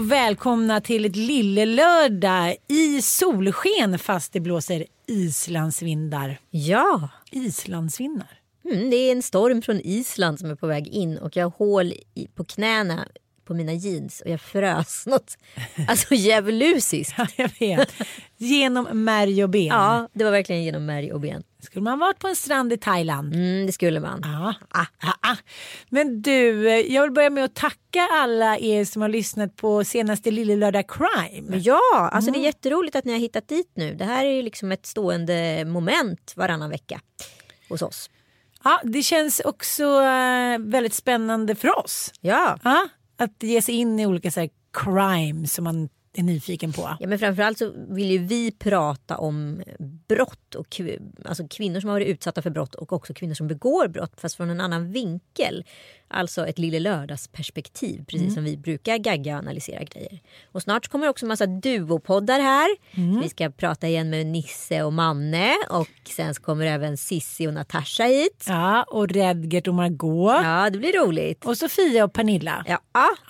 och välkomna till ett lillelördag i solsken fast det blåser islandsvindar. Ja, Islandsvindar? mm, det är en storm från Island som är på väg in och jag har hål i, på knäna på mina jeans och jag frös något alltså djävulusiskt. Ja, jag vet. Genom märg och ben. Ja, det var verkligen genom märg och ben. Skulle man varit på en strand i Thailand? Mm, det skulle man. Ah, ah, ah. Men du, eh, jag vill börja med att tacka alla er som har lyssnat på senaste Lillelördag Crime. Ja, alltså det är jätteroligt att ni har hittat dit nu. Det här är ju liksom ett stående moment varannan vecka hos oss. Ja, det känns också eh, väldigt spännande för oss. Ja, att ge sig in i olika så crime som man är nyfiken på. Ja, men framförallt så vill ju vi prata om brott och kv- alltså kvinnor som har varit utsatta för brott och också kvinnor som begår brott fast från en annan vinkel. Alltså ett lille lördagsperspektiv precis som vi brukar gagga och analysera grejer. Och snart kommer också massa duopoddar här. Vi ska prata igen med Nisse och Manne och sen kommer även Sissi och Natasha hit. Ja, och Redgert och Margot. Ja, det blir roligt. Och Sofia och Pernilla. Ja,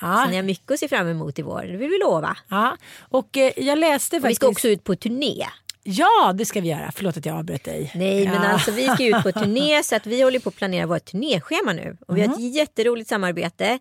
Ja. så ni har mycket att se fram emot i vår. Det vill vi lova. Ja, och eh, jag läste Och vi faktiskt... ska också ut på turné. Ja, det ska vi göra. Förlåt att jag avbröt dig. Nej ja. men alltså vi ska ut på turné så att vi håller på att planera vårt turnéschema nu. Och vi har ett jätteroligt samarbete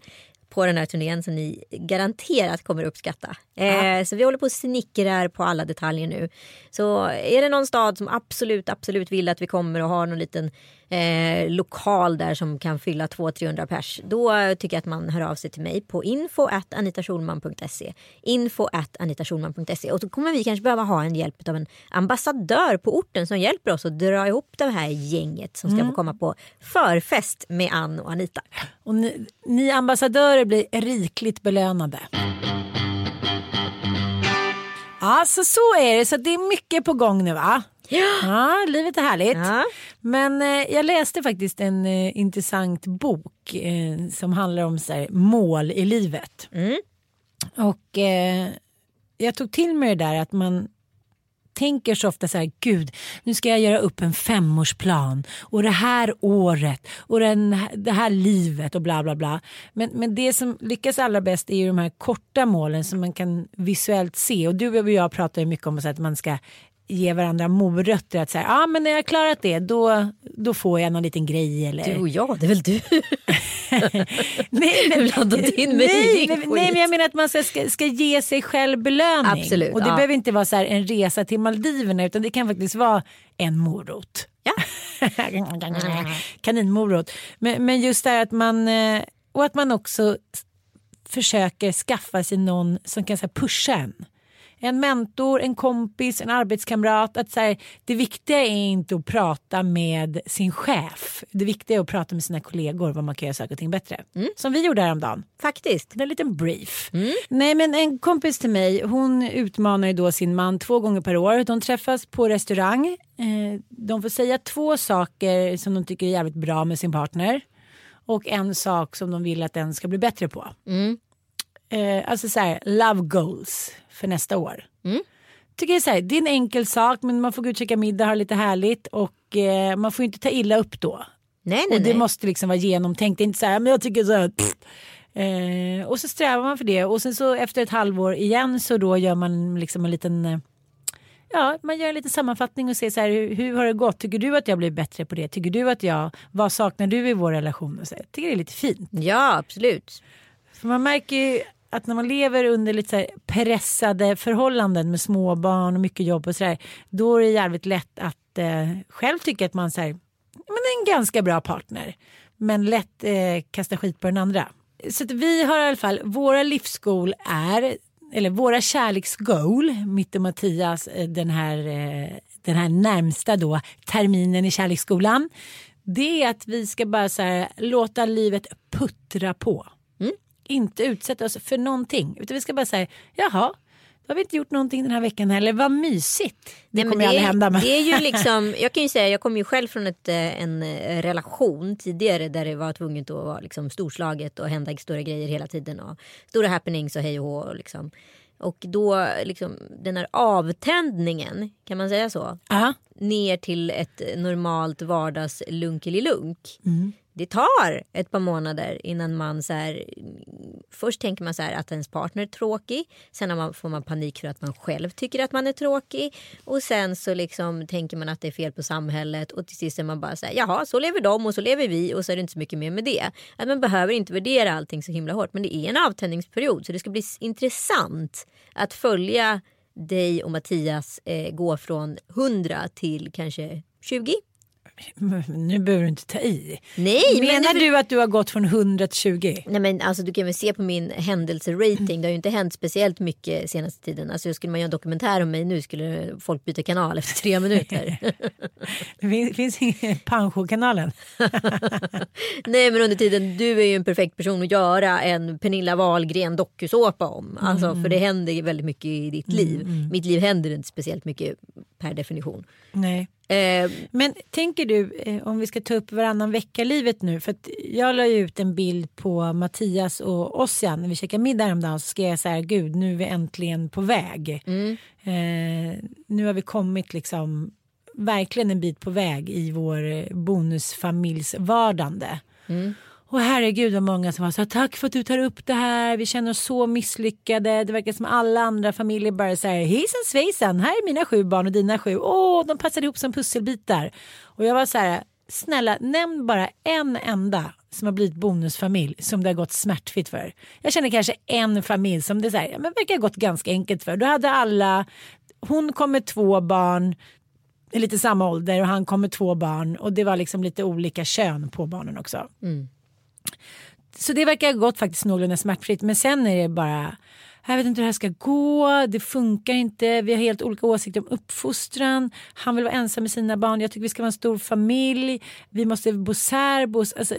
på den här turnén som ni garanterat kommer uppskatta. Eh, så vi håller på och snickrar på alla detaljer nu. Så är det någon stad som absolut, absolut vill att vi kommer och har någon liten eh, lokal där som kan fylla 200-300 pers. Då tycker jag att man hör av sig till mig på info at anitaschulman.se. Info at anitaschulman.se. Och så kommer vi kanske behöva ha en hjälp av en ambassadör på orten som hjälper oss att dra ihop det här gänget som ska få komma på förfest med Ann och Anita. Och ni, ni ambassadörer blir rikligt belönade. Ja, så så är det. Så det är mycket på gång nu va? Ja, livet är härligt. Ja. Men eh, jag läste faktiskt en eh, intressant bok eh, som handlar om så här, mål i livet. Och eh, jag tog till mig det där att man tänker så ofta så här, gud, nu ska jag göra upp en femårsplan och det här året och den, det här livet och bla bla bla. Men, men det som lyckas allra bäst är ju de här korta målen som man kan visuellt se och du och jag pratar ju mycket om så att man ska ge varandra morötter att säga, ah, men när jag har klarat det då, då får jag någon liten grej eller Du och jag, det är väl du? nej, men, in mig nej, din nej, men jag menar att man ska, ska, ge sig själv belöning. Absolut, och det ja. behöver inte vara så här en resa till Maldiverna utan det kan faktiskt vara en morot. Ja. Kaninmorot. Men, men just det här att man eh, och att man också försöker skaffa sig någon som kan så här, pusha en. En mentor, en kompis, en arbetskamrat. Att så här, det viktiga är inte att prata med sin chef. Det viktiga är att prata med sina kollegor vad man kan göra saker och ting bättre. Som vi gjorde häromdagen. Faktiskt. En liten brief. Nej men en kompis till mig hon utmanar ju då sin man två gånger per år. De träffas på restaurang. Eh, De får säga två saker som de tycker är jävligt bra med sin partner. och en sak som de vill att den ska bli bättre på. Eh, alltså så här, love goals för nästa år. Tycker det, är så här, det är en enkel sak men man får gå ut och käka middag, ha lite härligt och eh, man får inte ta illa upp då. Nej, nej, Och det nej. måste liksom vara genomtänkt. Det är inte så här, men jag tycker så här. pff. Eh, och så strävar man för det och sen så efter ett halvår igen så då gör man liksom en liten eh, Ja, man gör en liten sammanfattning och ser så här, hur, hur har det gått? Tycker du att jag blir bättre på det? Tycker du att jag, vad saknar du i vår relation? Och så, jag tycker det är lite fint. Ja, absolut. För man märker ju att när man lever under lite så här pressade förhållanden med småbarn och mycket jobb och sådär. Då är det jävligt lätt att eh, själv tycka att man så här, man är en ganska bra partner. Men lätt eh, kasta skit på den andra. Så att vi har i alla fall, våra livsskol är, eller våra kärleksgoal, mitt och Mattias, eh, den här, eh, den här närmsta då terminen i kärleksskolan. Det är att vi ska bara så här, låta livet puttra på inte utsätta oss för någonting. Utan vi ska bara säga, jaha, då har vi inte gjort någonting den här veckan heller. Vad mysigt. Det Nej, kommer ju aldrig hända. Men... Det är ju liksom, jag kan ju säga, jag kommer ju själv från ett, eh, en eh, relation tidigare där det var tvunget att vara liksom storslaget och hända stora grejer hela tiden och stora happenings och hej och hå. Liksom. och då liksom den här avtändningen, kan man säga så? Ja. ner till ett normalt vardagslunkelilunk. Mm. Det tar ett par månader innan man så här, först tänker man så här att ens partner är tråkig. Sen man, får man panik för att man själv tycker att man är tråkig. Och sen så liksom tänker man att det är fel på samhället och till sist är man bara så här, jaha så lever de och så lever vi och så är det inte så mycket mer med det. Att man behöver inte värdera allting så himla hårt men det är en avtändningsperiod så det ska bli intressant att följa dig och Mattias eh, gå från 100 till kanske 20. Nu behöver du inte ta i. Nej, Menar men du att du har gått från 100 till 20? Nej men alltså du kan väl se på min händelserating. Det har ju inte hänt speciellt mycket senaste tiden. Alltså skulle man göra en dokumentär om mig nu skulle folk byta kanal efter tre minuter. Det fin- finns ingen Pancho-kanalen. Nej men under tiden, du är ju en perfekt person att göra en Pernilla Wahlgren dokusåpa om. Alltså för det händer väldigt mycket i ditt liv. Mitt liv händer inte speciellt mycket per definition. Nej. Eh, Men tänker du, eh, om vi ska ta upp varannan vecka-livet nu, för att jag la ju ut en bild på Mattias och Ossian när vi käkade middag häromdagen så skrev jag så här, gud nu är vi äntligen på väg. Eh, nu har vi kommit liksom verkligen en bit på väg i vår bonusfamiljs vardande. Och herregud vad många som var så här, tack för att du tar upp det här, vi känner oss så misslyckade. Det verkar som alla andra familjer bara säger hejsan svejsan, här är mina sju barn och dina sju. Åh, de passar ihop som pusselbitar. Och jag var så här, snälla nämn bara en enda som har blivit bonusfamilj som det har gått smärtfritt för. Jag känner kanske en familj som det så här, men verkar ha gått ganska enkelt för. Då hade alla, hon kom med två barn, i lite samma ålder och han kom med två barn och det var liksom lite olika kön på barnen också. Mm. Så det verkar ha gått faktiskt någorlunda smärtfritt. Men sen är det bara, jag vet inte hur det här ska gå, det funkar inte, vi har helt olika åsikter om uppfostran. Han vill vara ensam med sina barn, jag tycker vi ska vara en stor familj, vi måste bo särbos. Alltså,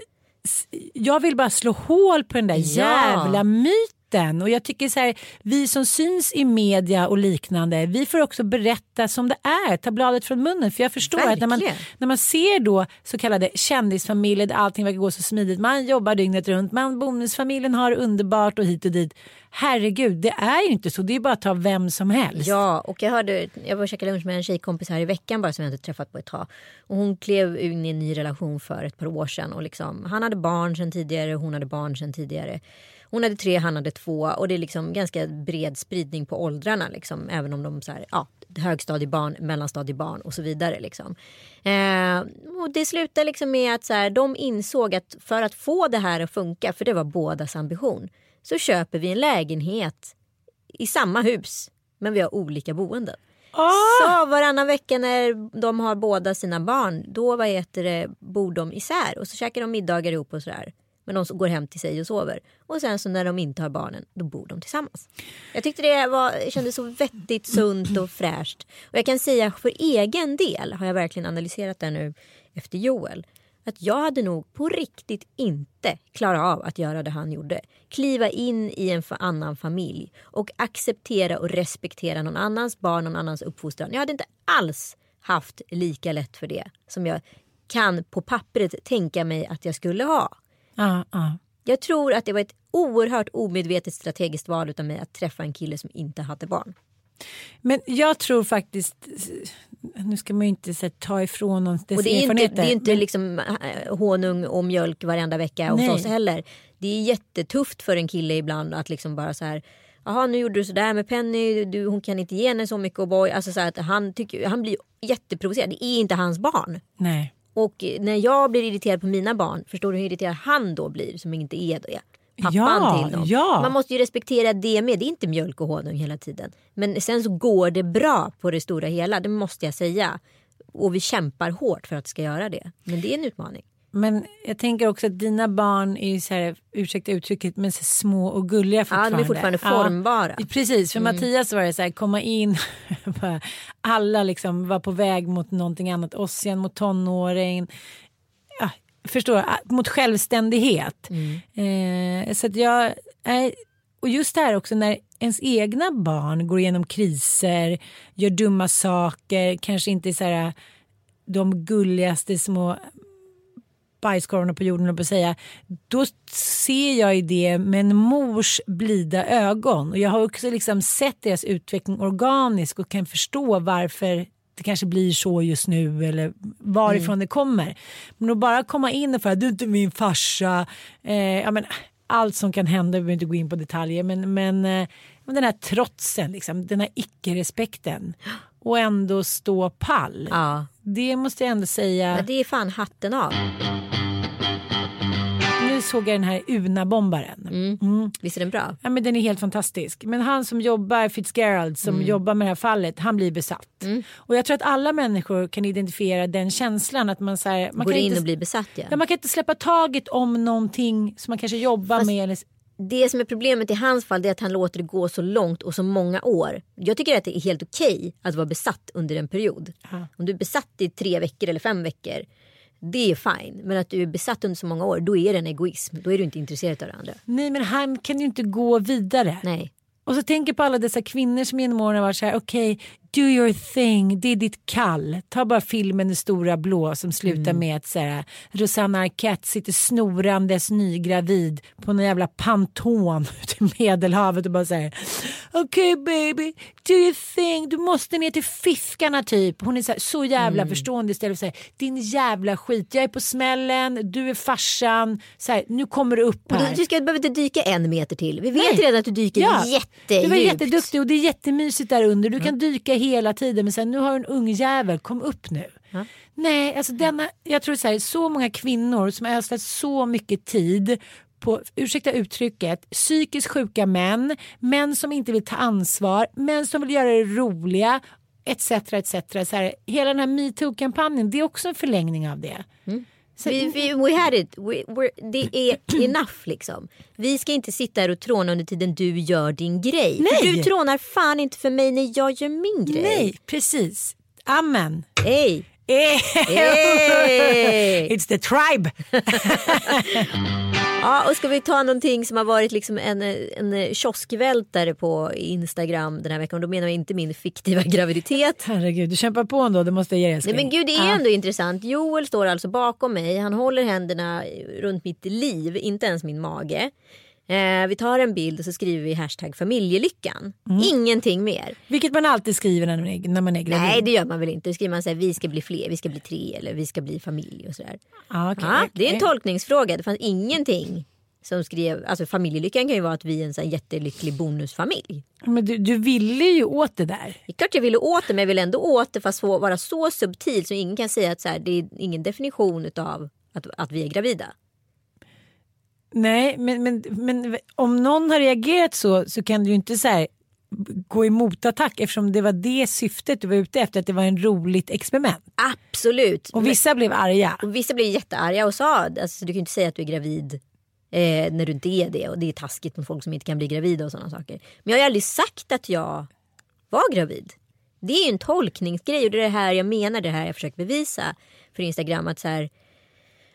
jag vill bara slå hål på den där Ja. jävla myten. Och jag tycker så här, vi som syns i media och liknande, vi får också berätta som det är, ta bladet från munnen. För jag förstår att när man, Verkligen. när man ser då så kallade kändisfamiljer där allting verkar gå så smidigt, man jobbar dygnet runt, man bonusfamiljen har underbart och hit och dit. Herregud, det är ju inte så, det är bara att ta vem som helst. Ja, och jag hörde, jag var och käkade lunch med en tjejkompis här i veckan bara som jag inte träffat på ett tag. Och hon klev in i en ny relation för ett par år sedan och liksom, han hade barn sedan tidigare, hon hade barn sedan tidigare. Hon hade tre, han hade två och det är liksom ganska bred spridning på åldrarna liksom, även om de så här, ja, högstadiebarn, mellanstadiebarn och så vidare liksom. Eh, och det slutade liksom med att så här, de insåg att för att få det här att funka, för det var bådas ambition, så köper vi en lägenhet i samma hus men vi har olika boenden. Så varannan vecka när de har båda sina barn då vad heter det, bor de isär och så käkar de middagar ihop och sådär. Men de går hem till sig och sover. Och sen så när de inte har barnen då bor de tillsammans. Jag tyckte det var, kändes så vettigt, sunt och fräscht. Och jag kan säga för egen del har jag verkligen analyserat det nu efter Joel att jag hade nog på riktigt inte klarat av att göra det han gjorde. Kliva in i en annan familj och acceptera och respektera någon annans barn, någon annans uppfostran. Jag hade inte alls haft lika lätt för det som jag kan på pappret tänka mig att jag skulle ha. Ja, ja. Jag tror att det var ett oerhört omedvetet strategiskt val av mig att träffa en kille som inte hade barn. Men jag tror faktiskt, nu ska man ju inte så, ta ifrån någon dess Och det är inte, erfarenheter. det är inte men- liksom eh, honung och mjölk varenda vecka hos Nej. oss heller. Det är jättetufft för en kille ibland att liksom bara så här Jaha nu gjorde du sådär med Penny, du, hon kan inte ge henne så mycket och boy. Alltså så att han, tycker, han blir jätteprovocerad. Det är inte hans barn. Nej. Och när jag blir irriterad på mina barn, förstår du hur irriterad han då blir som inte är det? Pappan Ja, till dem. ja. Man måste ju respektera det med. Det är inte mjölk och honung hela tiden. Men sen så går det bra på det stora hela, det måste jag säga. Och vi kämpar hårt för att det ska göra det. Men det är en utmaning. Men jag tänker också att dina barn är ju så här, ursäkta uttrycket, men så små och gulliga Ja, fortfarande. de är fortfarande formbara. Ja, precis, för Mattias var det så här, komma in, alla liksom var på väg mot någonting annat, Ossian mot tonåring. Ja, förstår, mot självständighet. Eh, så att jag, nej, och just det här också när ens egna barn går igenom kriser, gör dumma saker, kanske inte så här de gulligaste små bajskorvarna på jorden, på att säga. Då ser jag i det med en mors blida ögon. Och jag har också liksom sett deras utveckling organiskt och kan förstå varför det kanske blir så just nu eller varifrån det kommer. Men att bara komma in och säga du är inte min farsa. Eh, ja, men, allt som kan hända, vi behöver inte gå in på detaljer. Men, men, eh, den här trotsen, liksom, den här icke-respekten. Och ändå stå pall. Ja. Det måste jag ändå säga. Ja, det är fan hatten av. Såg jag den här Una-bombaren. Mm. Visst är den bra? Ja, men den är helt fantastisk. Men han som jobbar, Fitzgerald, som Mm. jobbar med det här fallet, han blir besatt. Och jag tror att alla människor kan identifiera den känslan att man, så här, man, Går kan in inte, och blir besatt ja. ja, man kan inte släppa taget om någonting som man kanske jobbar Fast- med. Eller, Det som är problemet i hans fall är att han låter det gå så långt och så många år. Jag tycker att det är helt okej att vara besatt under en period. Ja. Om du är besatt i tre veckor eller fem veckor. Det är fine. Men att du är besatt under så många år då är det en egoism. Då är du inte intresserad av det andra. nej men han kan ju inte gå vidare. Nej. Och så tänker på alla dessa kvinnor som genom åren har varit så här, okej, do your thing, det är ditt kall. Ta bara filmen Det stora blå som slutar med att så här, Rosanna Arquette sitter snorandes nygravid på någon jävla panton ute i Medelhavet och bara säger okej baby, do your thing, du måste ner till fiskarna typ. Hon är så, här, så jävla förstående istället för att säga din jävla skit, jag är på smällen, du är farsan, så här, nu kommer du upp här. du, du ska, behöver inte dyka en meter till. Vi vet Nej. redan att du dyker Ja, jättedjupt. Du var jätteduktig och det är jättemysigt där under. Du kan dyka hela tiden men sen nu har du en ung jävel, kom upp nu. Nej, alltså denna, jag tror så här, så många kvinnor som har ödslat så mycket tid på, ursäkta uttrycket, psykiskt sjuka män, män som inte vill ta ansvar, män som vill göra det roliga, etc. etc. Så här, hela den här metoo-kampanjen, det är också en förlängning av det. Så, Vi, vi, we had it. We, det är enough liksom. Vi ska inte sitta här och tråna under tiden du gör din grej. Nej. du trånar fan inte för mig när jag gör min grej. nej, precis. Amen. Hej! Hey. Hey. It's the tribe. Ja, och ska vi ta någonting som har varit liksom en, en kioskvältare på Instagram den här veckan. Och då menar jag inte min fiktiva graviditet. Herregud, du kämpar på ändå, det måste jag ge Nej men gud det är Ja. ändå intressant. Joel står alltså bakom mig. Han håller händerna runt mitt liv, inte ens min mage. Eh, vi tar en bild och så skriver vi hashtag familjelyckan. Mm. Ingenting mer. Vilket man alltid skriver när man är, när man är gravid. Nej det gör man väl inte. Då skriver man så här, vi ska bli fler, vi ska bli tre eller vi ska bli familj och sådär. Ja, okej, Ja, det är en tolkningsfråga. Det fanns ingenting som skrev, alltså familjelyckan kan ju vara att vi är en så jättelycklig bonusfamilj. Men du, du ville ju åt det där. Det är klart jag ville åt det men jag vill ändå åt det fast vara så subtil så ingen kan säga att så här, det är ingen definition av att, att vi är gravida. Nej, men, men, men om någon har reagerat så så kan du ju inte så här gå i motattack eftersom det var det syftet du var ute efter, att det var en roligt experiment. Absolut. Och vissa blev arga. Och vissa blev jättearga och sa alltså, du kan ju inte säga att du är gravid eh, när du inte är det. Och det är taskigt mot folk som inte kan bli gravida och sådana saker. Men jag har ju aldrig sagt att jag var gravid. Det är ju en tolkningsgrej och det är det här jag menar, det här jag försöker bevisa för Instagram. att så här,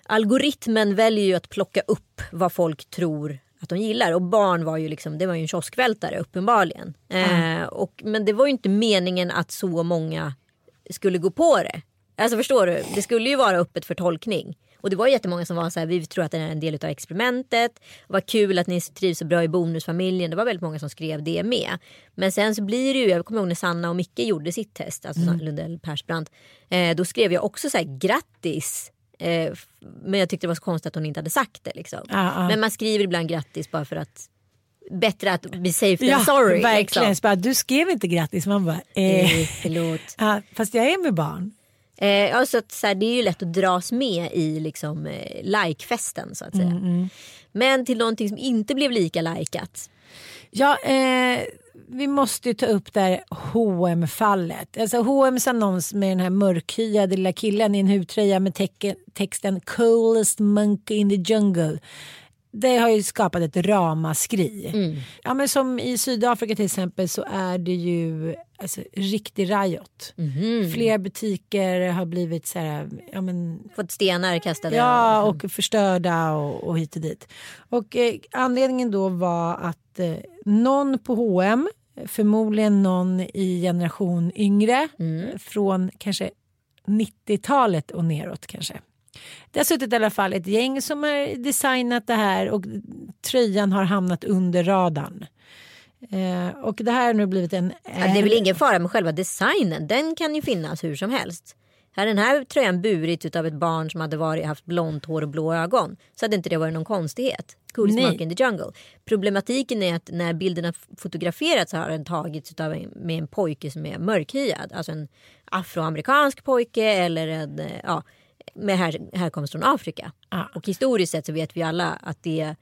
Algoritmen väljer ju att plocka upp vad folk tror att de gillar. Och barn var ju liksom, det var ju en kioskvältare uppenbarligen. Eh, och, men det var ju inte meningen att så många skulle gå på det. Alltså förstår du? Det skulle ju vara öppet för tolkning. Och det var jättemånga som var så här, vi tror att det är en del av experimentet. Vad kul att ni trivs så bra i bonusfamiljen. Det var väldigt många som skrev det med. Men sen så blir det ju, jag kommer ihåg när Sanna och Micke gjorde sitt test, alltså mm. Lundell Persbrandt. Eh, då skrev jag också så här, grattis. Eh, men jag tyckte det var så konstigt att hon inte hade sagt det. Liksom. Ah, ah. Men man skriver ibland grattis bara för att bättre att be safe than sorry. Verkligen. Liksom. Bara, du skrev inte grattis. Man bara, eh. eh förlåt. Ja, fast jag är med barn. Eh, alltså att, så här, det är ju lätt att dras med i liksom, eh, likefesten så att säga. Mm, mm. Men till någonting som inte blev lika likat. Ja, eh, vi måste ju ta upp det här hm fallet Alltså H&M's annons med den här mörkhyade lilla killen i en hudtröja med texten “Coolest monkey in the jungle” det har ju skapat ett ramaskri. Mm. Ja, men som i Sydafrika till exempel så är det ju alltså, riktig riot. Mm. Fler butiker har blivit så här, ja, men, Fått stenar kastade. Ja och förstörda och, och hit och dit. Och eh, anledningen då var att eh, någon på H&M förmodligen någon i generation yngre mm. från kanske 90-talet och neråt kanske det har suttit i alla fall ett gäng som har designat det här och tröjan har hamnat under radarn. Eh, och det här har nu blivit en... Ja, det är väl ingen fara med själva designen. Den kan ju finnas hur som helst. Här den här tröjan burit av ett barn som hade varit, haft blont hår och blå ögon så hade inte det varit någon konstighet. Coolest Monk in the jungle. Problematiken är att när bilden har fotograferats har den tagits av en, med en pojke som är mörkhyad. Alltså en afroamerikansk pojke eller en ja, med här, härkomst från Afrika. Ah. Och historiskt sett så vet vi alla att det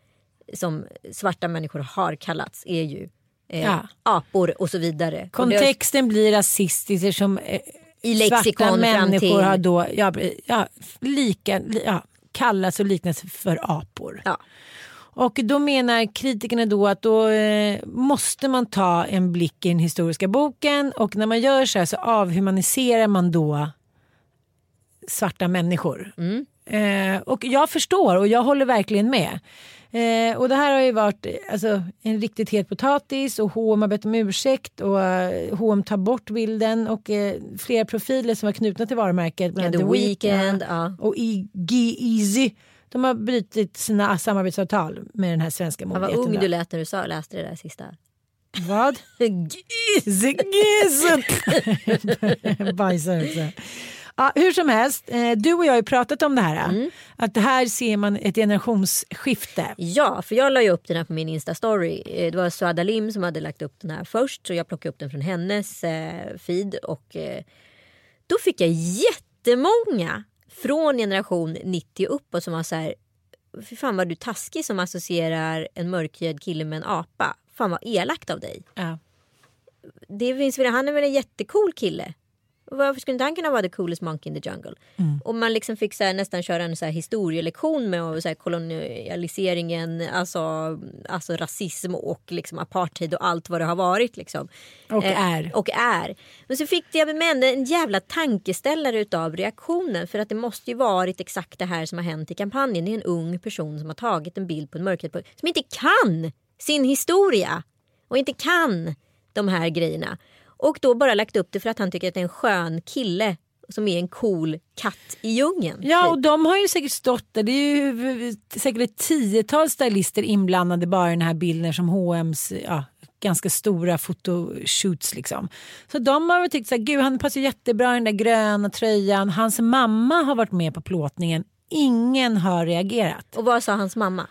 som svarta människor har kallats är ju eh, ja. apor och så vidare. Kontexten blir rasistisk eftersom eh, i svarta människor har då ja, ja, lika, ja, kallats och liknats för apor. Ja. Och då menar kritikerna då att då eh, måste man ta en blick i den historiska boken och när man gör så här så avhumaniserar man då svarta människor. Mm. Eh, och jag förstår och jag håller verkligen med. Eh, och det här har ju varit alltså, en riktigt het potatis och H&M har bett om ursäkt och uh, H&M tar bort bilden och uh, flera profiler som var knutna till varumärket. Bland ja, The Weeknd ja. och G-Eazy. De har brutit sina samarbetsavtal med den här svenska modejätten. Vad ung du lät när du sa, läste det där sista. Vad? Gizzy, Bajsar också. Ja, hur som helst, eh, du och jag har ju pratat om det här. Mm. Att här ser man ett generationsskifte. Ja, för jag la ju upp den här på min Insta-story. Eh, det var Suada Lim som hade lagt upp den här först. Så jag plockade upp den från hennes eh, feed. Och eh, då fick jag jättemånga från generation 90 uppåt som var så här. Fy fan vad du taskig som associerar en mörkhyad kille med en apa. Fan vad elakt av dig. Ja. Det finns han är väl en jättecool kille. Varför skulle inte han kunna vara the coolest monkey in the jungle? Mm. Och man liksom fick så här, nästan köra en så här historielektion med så här, kolonialiseringen, alltså, alltså rasism och liksom apartheid och allt vad det har varit. Liksom. Och eh, är. Och är. Men så fick jag med en jävla tankeställare utav reaktionen. För att det måste ju varit exakt det här som har hänt i kampanjen. Det är en ung person som har tagit en bild på en mörkhet som inte kan sin historia. Och inte kan de här grejerna. Och då bara lagt upp det för att han tycker att det är en skön kille som är en cool katt i djungeln. Ja och de har ju säkert stått där. Det är ju säkert ett tiotal stylister inblandade bara i den här bilden som H&M's ja, ganska stora fotoshoots liksom. Så de har väl tyckt så här, gud han passar jättebra i den där gröna tröjan. Hans mamma har varit med på plåtningen. Ingen har reagerat. Och vad sa hans mamma?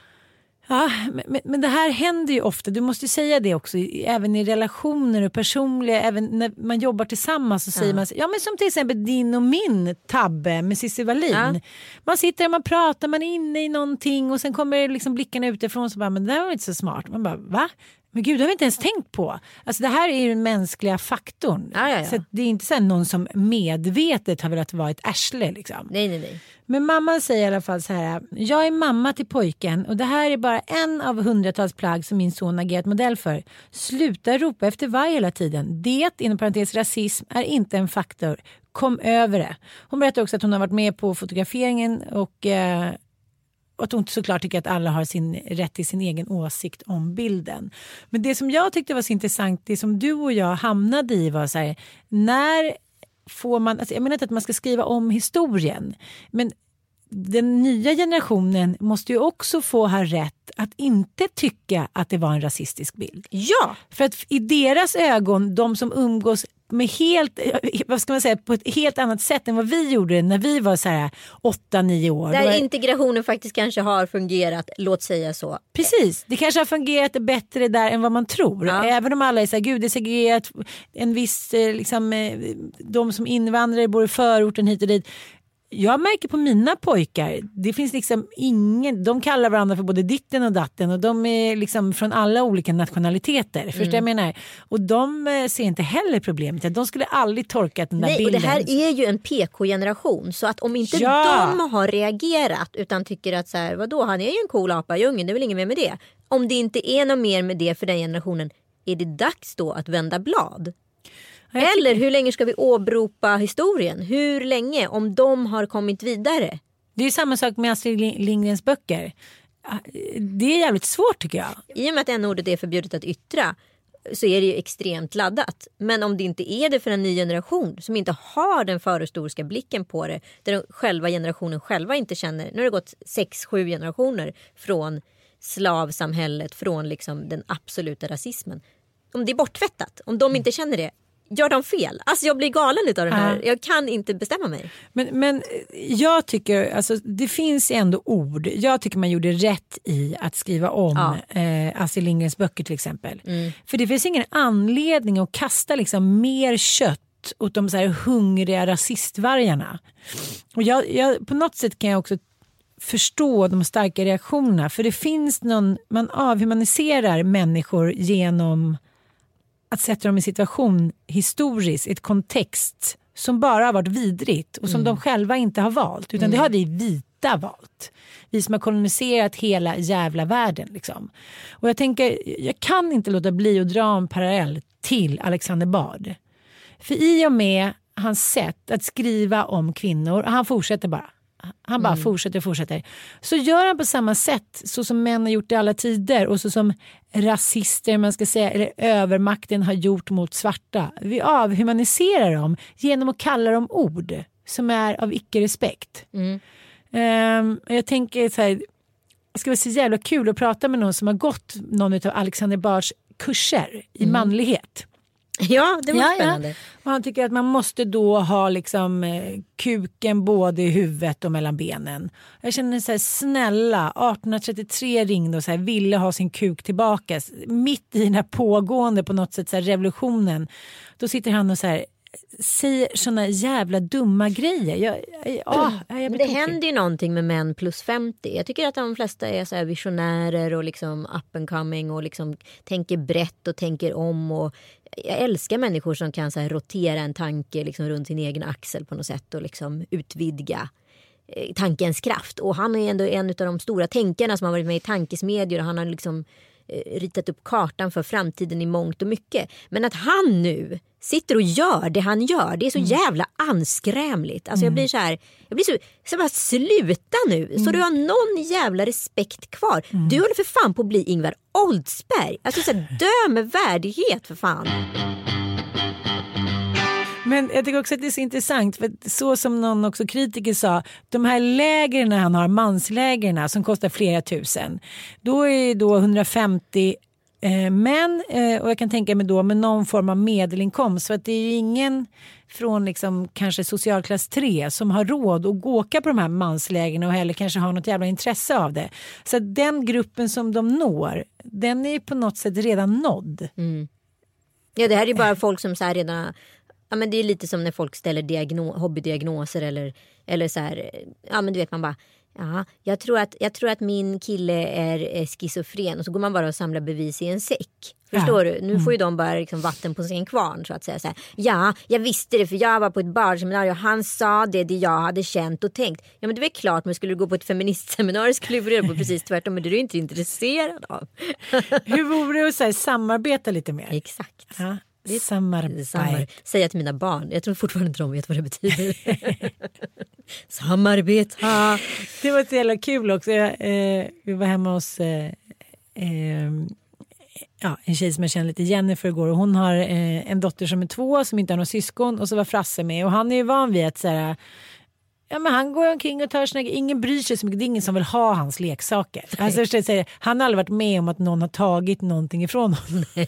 Ja, men, men det här händer ju ofta, du måste säga det också, även i relationer och personliga, även när man jobbar tillsammans så säger ja. man, ja men som till exempel din och min tabbe med Cissi Wallin. Ja. Man sitter och man pratar, man är inne i någonting och sen kommer liksom blickarna utifrån så bara, men det här var inte så smart. Man bara, va? Men gud, det har vi inte ens tänkt på. Alltså det här är ju den mänskliga faktorn. Ja, ja. Så det är inte så någon som medvetet har velat vara ett arsle. Liksom. Nej, nej, nej. Men mamman säger i alla fall så här. Jag är mamma till pojken och det här är bara en av hundratals plagg som min son agerat modell för. Sluta ropa efter varg hela tiden. Det, inom parentes rasism, är inte en faktor. Kom över det. Hon berättar också att hon har varit med på fotograferingen och eh, och att hon såklart tycker att alla har sin rätt till sin egen åsikt om bilden. Men det som jag tyckte var så intressant, det som du och jag hamnade i var så här, när får man, alltså jag menar inte att man ska skriva om historien, men den nya generationen måste ju också få ha rätt att inte tycka att det var en rasistisk bild. Ja! För att i deras ögon, de som umgås med helt, vad ska man säga, på ett helt annat sätt än vad vi gjorde när vi var så här 8-9 år. Där integrationen faktiskt kanske har fungerat, låt säga så. Precis, det kanske har fungerat bättre där än vad man tror. Ja. Även om alla är så här, gud det är segregerat, en viss, eh, liksom, eh, de som invandrare bor i förorten hit och dit jag märker på mina pojkar, det finns liksom ingen, de kallar varandra för både ditten och datten och de är liksom från alla olika nationaliteter. Mm. Förstår jag menar? Och de eh, ser inte heller problemet. De skulle aldrig torkat den där Nej, bilden. Och det här är ju en PK-generation så att om inte ja. de har reagerat utan tycker att så här, vadå han är ju en cool apa i djungeln, det är väl inget mer med det. Om det inte är något mer med det för den generationen är det dags då att vända blad. Eller hur länge ska vi åberopa historien? Hur länge? Om de har kommit vidare. Det är samma sak med Astrid Lindgrens böcker. Det är jävligt svårt tycker jag. I och med att en ordet är förbjudet att yttra så är det ju extremt laddat. Men om det inte är det för en ny generation som inte har den förhistoriska blicken på det. Där de själva generationen själva inte känner. Nu har det gått sex, sju generationer från slavsamhället, från liksom den absoluta rasismen. Om det är bortvättat, om de inte känner det, gör de fel? Alltså jag blir galen utav det här. Jag kan inte bestämma mig. Men, men jag tycker, alltså, det finns ändå ord. Jag tycker man gjorde rätt i att skriva om ja. eh, Astrid Lindgrens böcker till exempel. Mm. För det finns ingen anledning att kasta liksom mer kött åt de så här hungriga rasistvargarna. Och jag, jag, på något sätt kan jag också förstå de starka reaktionerna. För det finns någon, man avhumaniserar människor genom att sätta dem i situation historiskt, ett kontext som bara har varit vidrigt och som mm. de själva inte har valt. Utan mm. det har vi vita valt. Vi som har koloniserat hela jävla världen. Liksom. Och jag tänker, jag kan inte låta bli att dra en parallell till Alexander Bard. För i och med hans sätt att skriva om kvinnor, och han fortsätter bara han bara mm. fortsätter och fortsätter. Så gör han på samma sätt så som män har gjort i alla tider och så som rasister, man ska säga, eller övermakten har gjort mot svarta. Vi avhumaniserar dem genom att kalla dem ord som är av icke-respekt. Mm. Um, jag tänker så här, det ska vara så jävla kul att prata med någon som har gått någon av Alexander Bars kurser i mm. manlighet. Ja, det var ja, spännande. Ja. Och han tycker att man måste då ha liksom eh, kuken både i huvudet och mellan benen. Jag känner så här, snälla, 1833 ringde och så här, ville ha sin kuk tillbaka. Mitt i den här pågående på något sätt så här, revolutionen. Då sitter han och så här, säger såna jävla dumma grejer. Jag, jag, jag Men det händer ju någonting med män plus 50. Jag tycker att de flesta är så visionärer och liksom up and coming och liksom tänker brett och tänker om. Och jag älskar människor som kan så rotera en tanke liksom runt sin egen axel på något sätt och liksom utvidga eh, tankens kraft. Och han är ändå en av de stora tänkarna som har varit med i tankesmedjor och han har liksom ritat upp kartan för framtiden i mångt och mycket. Men att han nu sitter och gör det han gör, det är så mm. jävla anskrämligt. Alltså mm. jag blir så här, jag blir så, så bara sluta nu mm. så du har någon jävla respekt kvar. Mm. Du håller för fan på att bli Ingvar Oldsberg. Alltså så här, dö med värdighet för fan. Men jag tycker också att det är så intressant för så som någon också kritiker sa, de här lägren han har, manslägren som kostar flera tusen, då är då 150 eh, män eh, och jag kan tänka mig då med någon form av medelinkomst så att det är ju ingen från liksom kanske socialklass 3 som har råd att åka på de här manslägren och heller kanske har något jävla intresse av det. Så att den gruppen som de når, den är ju på något sätt redan nådd. Mm. Ja det här är bara folk som så redan ja, men det är lite som när folk ställer diagno- hobbydiagnoser eller, eller så här, ja men du vet man bara Ja, jag tror, att, jag tror att min kille är, är schizofren och så går man bara och samlar bevis i en säck. Förstår ja. du? Nu får ju mm. de bara liksom vatten på sin kvarn så att säga. Så här, ja, jag visste det för jag var på ett barseminarium och han sa det, det jag hade känt och tänkt. Ja men det är väl klart, men skulle du gå på ett feministseminarium skulle du få reda på precis tvärtom. Men det är du inte intresserad av. Hur vore det att här, samarbeta lite mer? Exakt. Ja. Samarbete. Samar Säga till mina barn. Jag tror fortfarande inte de vet vad det betyder. Samarbeta. Det var så jävla kul också. Jag, eh, vi var hemma hos eh, eh, ja, en tjej som jag känner lite, Jennifer, igår. Och hon har eh, en dotter som är två som inte har några syskon och så var Frasse med. Och han är ju van vid att så här, ja, men han går omkring och tar sina Ingen bryr sig så mycket. Det är ingen som vill ha hans leksaker. Alltså, säger, han har aldrig varit med om att någon har tagit någonting ifrån honom.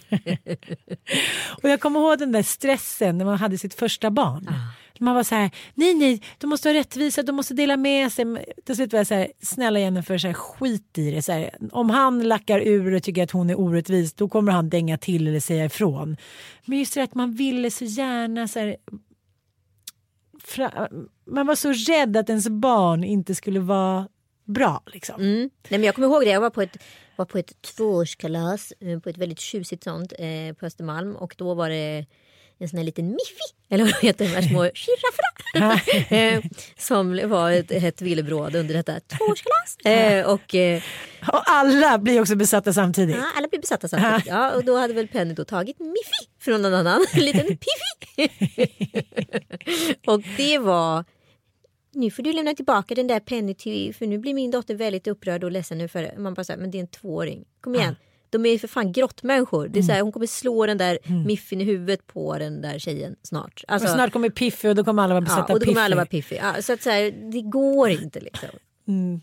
och jag kommer ihåg den där stressen när man hade sitt första barn. Man var så här, nej nej, de måste vara rättvisa, de måste dela med sig. Till slut var jag så här, snälla Jennifer, så här, skit i det. Så här, om han lackar ur och tycker att hon är orättvis, då kommer han dänga till eller säga ifrån. Men just det att man ville så gärna så här, fra, man var så rädd att ens barn inte skulle vara bra. Liksom. Mm. Nej, men jag kommer ihåg det, jag var på ett, var på ett tvåårskalas, eh, på ett väldigt tjusigt sånt eh, på Östermalm och då var det en sån här liten Miffi, eller vad heter de här små girafferna. Eh, som var ett hett villebråd under detta tvåårskalas. Eh, och, eh, och alla blir också besatta samtidigt. Ja, alla blir besatta samtidigt. Ja, och då hade väl Penny då tagit Miffi från någon annan, en liten Piffi. och det var nu får du lämna tillbaka den där Penny till, för nu blir min dotter väldigt upprörd och ledsen nu för man bara säger men det är en tvååring. Kom igen. Ja de är för fan grottmänniskor. Det är så här, hon kommer slå den där mm. miffin i huvudet på den där tjejen snart. Alltså, snart kommer Piffy och då kommer alla vara besatta ja, och då kommer alla vara Piffy. Ja, så att så här, det går inte liksom. Mm.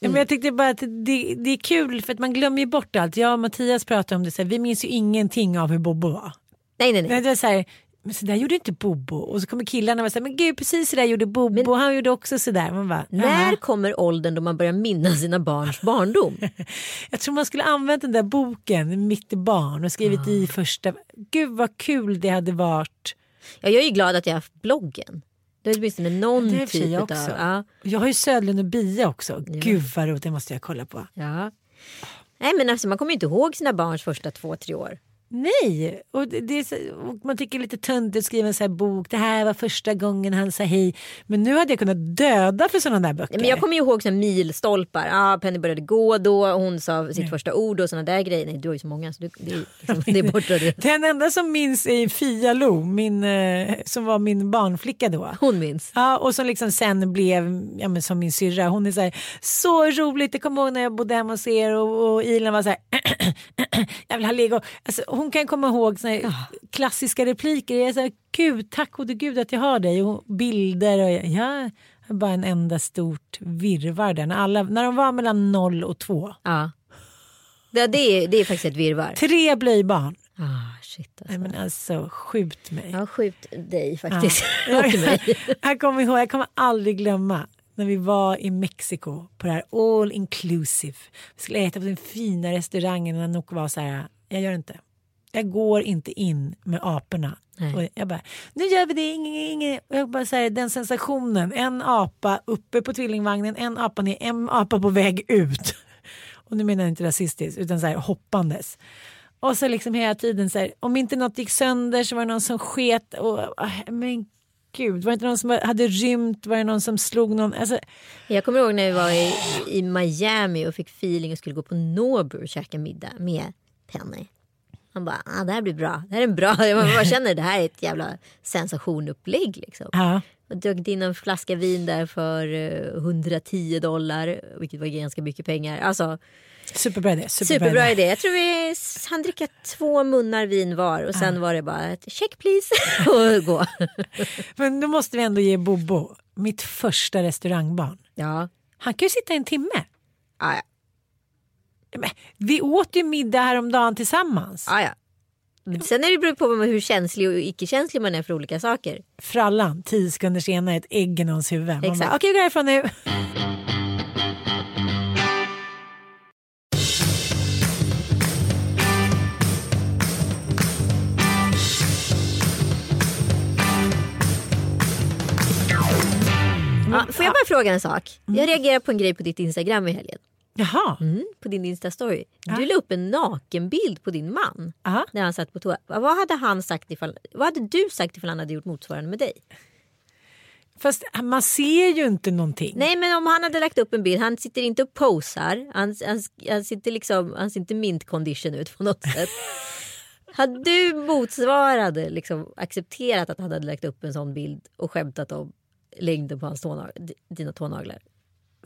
Ja, men jag tyckte bara att det, det är kul för att man glömmer ju bort allt. Jag och Mattias pratade om det, så här, vi minns ju ingenting av hur Bobo var. Nej, nej, nej. Det är så här, men så där gjorde inte Bobo. Och så kommer killarna och säger men gud precis så där gjorde Bobo. Men, han gjorde också så där. Man bara, när kommer åldern då man börjar minnas sina barns barndom? jag tror man skulle använt den där boken Mitt i barn och skrivit ah. i första. Gud vad kul det hade varit. Ja, jag är glad att jag har haft bloggen. Det är åtminstone någon det typ jag också. av... Ja. Jag har ju Södlund och Bia också. Ja. Gud vad roligt, det måste jag kolla på. Ja. Nej men alltså man kommer ju inte ihåg sina barns första två, tre år. Nej, och, det är, och man tycker lite töntigt att skriva en sån här bok. Det här var första gången han sa hej. Men nu hade jag kunnat döda för sådana där böcker. Men jag kommer ihåg så milstolpar. Ah, Penny började gå då, hon sa sitt Nej. första ord och sådana där grejer. Nej, du har ju så många så du, det, är, liksom, det är borta. Den enda som minns är Fia Lo, min, eh, som var min barnflicka då. Hon minns. Ja, och som liksom sen blev ja, men som min syrra. Hon är så här, så roligt. Jag kommer ihåg när jag bodde hemma hos er och, och Ilan var så här, jag vill ha lego. Alltså, hon kan komma ihåg såna ja. klassiska repliker. Jag här, gud, tack gode gud att jag har dig. Och bilder. Och är bara en enda stort virvar där. När, alla, när de var mellan noll och två. Ja. Det, det, är, det är faktiskt ett virvar. Tre blöjbarn. Ah, shit alltså. Nej, men alltså, skjut mig. Ja, skjut dig faktiskt. Ja. jag, kommer ihåg, jag kommer aldrig glömma när vi var i Mexiko på det här all inclusive. Vi skulle äta på den fina restaurangen och Anouk var så här, jag gör inte. Jag går inte in med aporna. Och jag bara, nu gör vi det, ingen, ingen. Och jag bara säger den sensationen, en apa uppe på tvillingvagnen, en apa ner, en apa på väg ut. Och nu menar jag inte rasistiskt utan så här hoppandes. Och så liksom hela tiden så här, om inte något gick sönder så var det någon som sket. Och, ah, men gud, var det inte någon som hade rymt? Var det någon som slog någon? Alltså... Jag kommer ihåg när vi var i, i Miami och fick feeling och skulle gå på Nobu och käka middag med Penny. Han bara, ah, det här blir bra. Det här är bra. Man bara känner det här är ett jävla sensationupplägg. Liksom. Ja. Och drack in en flaska vin där för 110 eh, dollar, vilket var ganska mycket pengar. Alltså, superbra idé. Superbra, superbra idé. Jag tror vi han dricka två munnar vin var och sen ja. var det bara ett check please och gå. Men då måste vi ändå ge Bobo, mitt första restaurangbarn. Ja. Han kan ju sitta en timme. Ja. Men, vi åt ju middag häromdagen tillsammans. Ja, ja. sen är det beror på hur känslig och icke-känslig man är för olika saker. Frallan, tio sekunder senare ett ägg i någons huvud. Exakt. Okej, okay, går härifrån nu. Ja, får jag bara fråga en sak? Jag mm. reagerade på en grej på ditt Instagram i helgen. Jaha. Mm, på din Insta-story. Du la upp en nakenbild på din man. Aha. När han satt på toa. Vad hade, han sagt ifall, vad hade du sagt ifall han hade gjort motsvarande med dig? Fast man ser ju inte någonting. Nej men om han hade lagt upp en bild. Han sitter inte och posar. Han, han, han sitter liksom, han ser inte mint condition ut på något sätt. hade du motsvarande liksom accepterat att han hade lagt upp en sån bild och skämtat om längden på hans tånag dina tånaglar?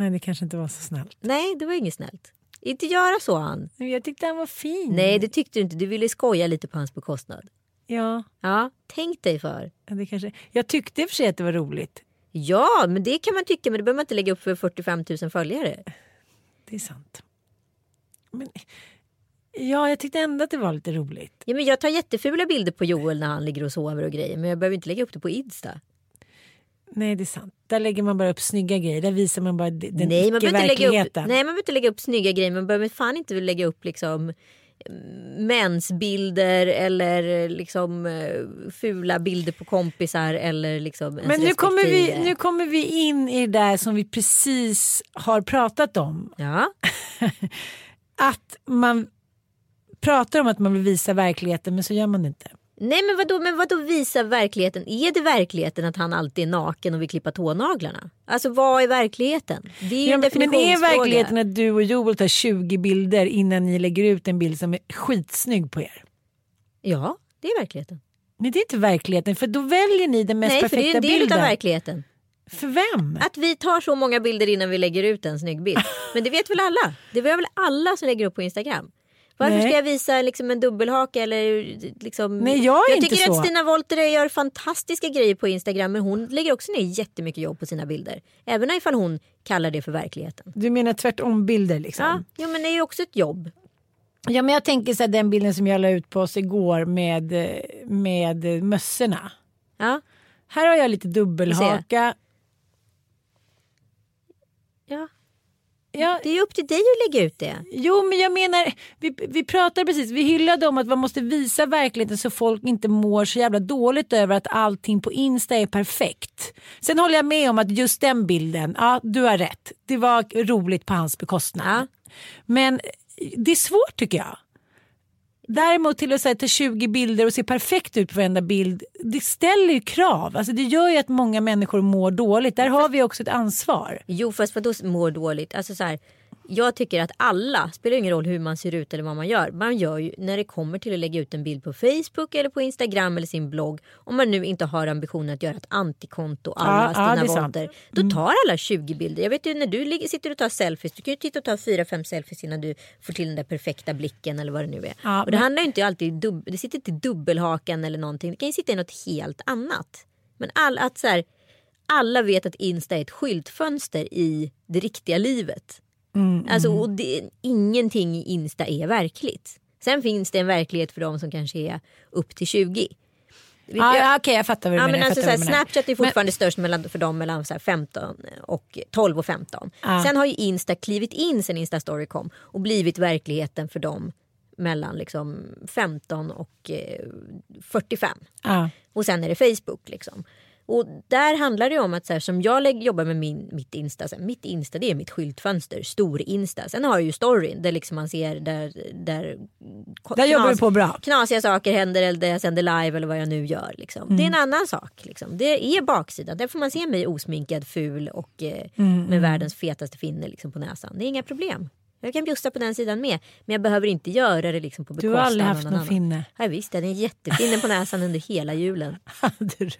Nej, det kanske inte var så snällt. Nej, det var inget snällt. Inte göra så han. Jag tyckte han var fin. Nej, det tyckte du inte. Du ville skoja lite på hans bekostnad. Ja. Ja, tänk dig för. Ja, det kanske... Jag tyckte i och för sig att det var roligt. Ja, men det kan man tycka, men det behöver man inte lägga upp för 45 000 följare. Det är sant. Men, ja, jag tyckte ändå att det var lite roligt. Ja, men jag tar jättefula bilder på Joel när han ligger och sover och grejer, men jag behöver inte lägga upp det på Insta. Nej, det är sant. Där lägger man bara upp snygga grejer. Där visar man bara den Nej man, inte lägga upp, nej, man behöver inte lägga upp snygga grejer. Man behöver fan inte lägga upp liksom mm, mensbilder eller liksom eh, fula bilder på kompisar eller liksom Men nu kommer, vi, nu kommer vi in i det där som vi precis har pratat om. Ja, Att man pratar om att man vill visa verkligheten men så gör man det inte. Nej men vadå, men vadå visa verkligheten? Är det verkligheten att han alltid är naken och vill klippa tånaglarna? Alltså vad är verkligheten? Det är ju Ja, en men men är definitionsfråga. verkligheten att du och Joel tar 20 bilder innan ni lägger ut en bild som är skitsnygg på er? Ja, det är verkligheten. Nej det är inte verkligheten för då väljer ni den mest Nej, för perfekta det är en del bilden. av verkligheten. För vem? Att vi tar så många bilder innan vi lägger ut en snygg bild. Men det vet väl alla? Det vet väl alla som lägger upp på Instagram? Varför Nej. ska jag visa liksom en dubbelhaka eller liksom... Nej, jag är jag inte tycker så. att Stina Wolter gör fantastiska grejer på Instagram men hon lägger också ner jättemycket jobb på sina bilder. Även ifall hon kallar det för verkligheten. Du menar tvärtom bilder liksom? Ja, jo, men det är ju också ett jobb. Ja men jag tänker så här, den bilden som jag la ut på oss igår med, med mössorna. Ja, Här har jag lite dubbelhaka. ja. Ja, Det är upp till dig att lägga ut det. jo men jag menar, vi, vi pratade precis, vi hyllade om att man måste visa verkligheten så folk inte mår så jävla dåligt över att allting på Insta är perfekt. Sen håller jag med om att just den bilden, ja du har rätt. Det var roligt på hans bekostnad. Ja. Men det är svårt tycker jag. Däremot till att säga, ta 20 bilder och se perfekt ut på varenda bild. Det ställer ju krav. Alltså det gör ju att många människor mår dåligt. Där har vi också ett ansvar. Jo fast vadå mår dåligt? Alltså så här, jag tycker att alla, spelar ingen roll hur man ser ut eller vad man gör. Man gör ju när det kommer till att lägga ut en bild på Facebook eller på Instagram eller sin blogg. Om man nu inte har ambitionen att göra ett antikonto alla Ja, ja, Stina sant. Wolter. Då tar alla 20 bilder. Jag vet ju när du sitter och tar selfies. Du kan ju titta och ta 4-5 selfies innan du får till den där perfekta blicken eller vad det nu är. Ja, och det men- handlar inte alltid, dub- det sitter inte i dubbelhakan eller någonting. Det kan ju sitta i något helt annat. Men all, att så här, alla vet att Insta är ett skyltfönster i det riktiga livet. Alltså, och det, ingenting i Insta är verkligt. Sen finns det en verklighet för de som kanske är upp till 20. Vi- Ja, jag- ja, Okej jag fattar vad du Ja, menar. men alltså, fattar så här, vad du menar. Snapchat är fortfarande störst mellan, för dem mellan så här, 15 och 12 och 15. Ja. Sen har ju Insta klivit in sen Insta Story kom och blivit verkligheten för dem mellan liksom 15 och eh, 45. Ja. Och sen är det Facebook liksom. Och där handlar det om att så här, som jag jobbar med min, mitt Insta, så här, mitt Insta det är mitt skyltfönster, stor Insta. Sen har jag ju storyn där liksom man ser där, där, Där jobbar du på bra. knasiga saker händer eller där jag sänder live eller vad jag nu gör. Liksom. Det är en Mm. annan sak. Liksom. Det är baksidan. Där får man se mig osminkad, ful och eh, Mm, med världens fetaste finne liksom, på näsan. Det är inga problem. Jag kan bjussa på den sidan med. Men jag behöver inte göra det liksom, på Du bekostnad har aldrig av haft någon någon annan. finne. Ja, visst, den är jättefinne på näsan under hela julen. Hade du?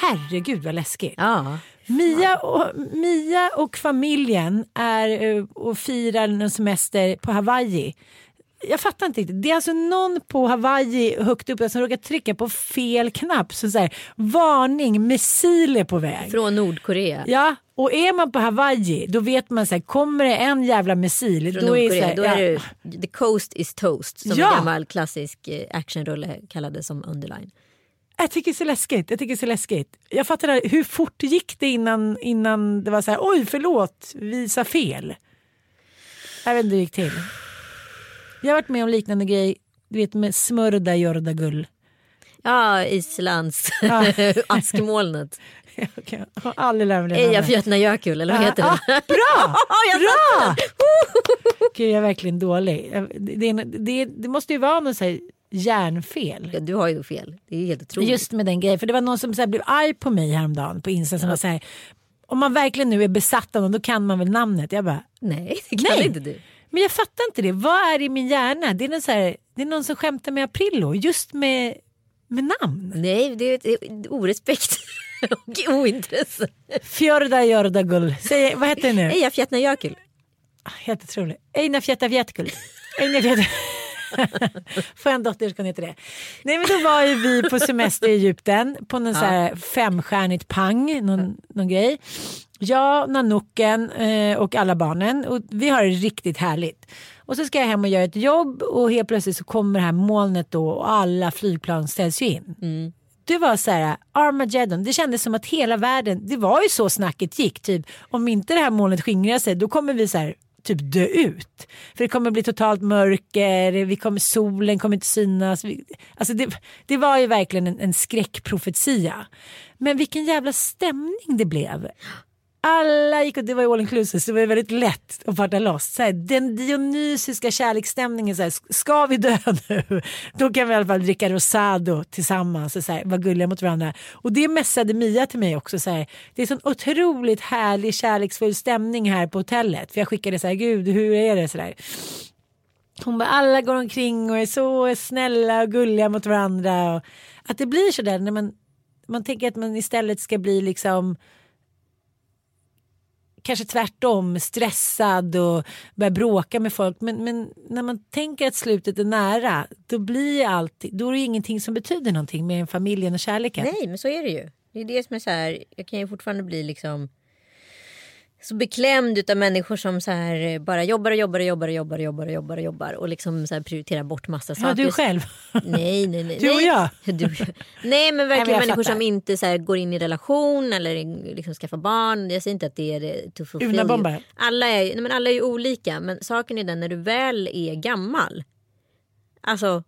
Herregud vad läskigt. Ja. Mia och, Mia och familjen är eh, och firar en semester på Hawaii. Jag fattar inte riktigt. Det är alltså någon på Hawaii högt uppe som råkar trycka på fel knapp. Så så här, varning, missiler på väg. Från Nordkorea. Ja, och är man på Hawaii då vet man så här, kommer det en jävla missil. Från Då är, Nordkorea. så här, Då är ja, det The Coast is Toast. Som Ja. en gammal klassisk eh, actionrulle kallades som underline. Jag tycker det är så läskigt. Jag tycker så läskigt. Jag fattar. Hur fort gick det innan, innan det var så här, oj förlåt, vi sa fel. Jag vet inte hur det gick till. Jag har varit med om liknande grej, du vet med smörda jorda gull. Ja, Islands Ja. askmolnet. Jag har aldrig lärt mig det. Eyjafjallajökull eller vad heter det? Ah, bra! Bra! Gud, jag är verkligen dålig. Jag- Det, det, det, måste ju vara något så här hjärnfel. Ja, Du har ju fel. Det är helt otroligt. Just med den grejen. För det var någon som så blev arg på mig häromdagen på Insta som var så här. Om man verkligen nu är besatt av någon då kan man väl namnet. Jag bara, Nej, det kan Nej. inte du. men jag fattar inte det. Vad är det i min hjärna? Det är, någon så här, det är någon som skämtar med Aprillo just med, med namn. Nej, det är ett- ett orespekt och ointresse. Fjörda Jorda Gull. Säg, vad heter det nu? Eyjafjallajökull. Helt otroligt. Einar Fjätta Fjätkull. Einar Fjätta. Får jag en dotter ska hon heta det. Nej men då var ju vi på semester i Egypten på någon ja. så här femstjärnigt pang, någon, någon grej. Jag, Nanooken eh, och alla barnen och vi har det riktigt härligt. Och så ska jag hem och göra ett jobb och helt plötsligt så kommer det här molnet då och alla flygplan ställs ju in. Mm. Det var så här Armageddon. Det kändes som att hela världen, det var ju så snacket gick. Typ om inte det här molnet skingrar sig då kommer vi så här typ dö ut. För det kommer bli totalt mörker, vi kommer, solen kommer inte synas. Alltså det, det var ju verkligen en, en skräckprofetia. Men vilken jävla stämning det blev alla gick och det var ju all inclusive så det var väldigt lätt att farta loss. Så här, den dionysiska kärleksstämningen, så här, ska vi dö nu då kan vi i alla fall dricka rosado tillsammans och så här, vara gulliga mot varandra. Och det mässade Mia till mig också. Så här, det är sån otroligt härlig kärleksfull stämning här på hotellet. För jag skickade så här, gud hur är det? Så där. Hon bara, alla går omkring och är så snälla och gulliga mot varandra. Och att det blir så där när man, man tänker att man istället ska bli liksom kanske tvärtom stressad och börjar bråka med folk. Men, men när man tänker att slutet är nära då blir allt, då är det ingenting som betyder någonting mer än familjen och kärleken. Nej men så är det ju. Det är det som är så här, jag kan ju fortfarande bli liksom så beklämd av människor som så här bara jobbar och jobbar och jobbar och jobbar och jobbar och jobbar och jobbar och liksom så här prioriterar bort massa saker. Ja, du själv. Nej, nej, nej. Du och jag. Du, nej, men verkligen nej, människor som inte så här, går in i relation eller liksom skaffar barn. Jag säger inte att det är to fulfill. Alla är, nej, men alla är ju olika, men saken är den när du väl är gammal. Alltså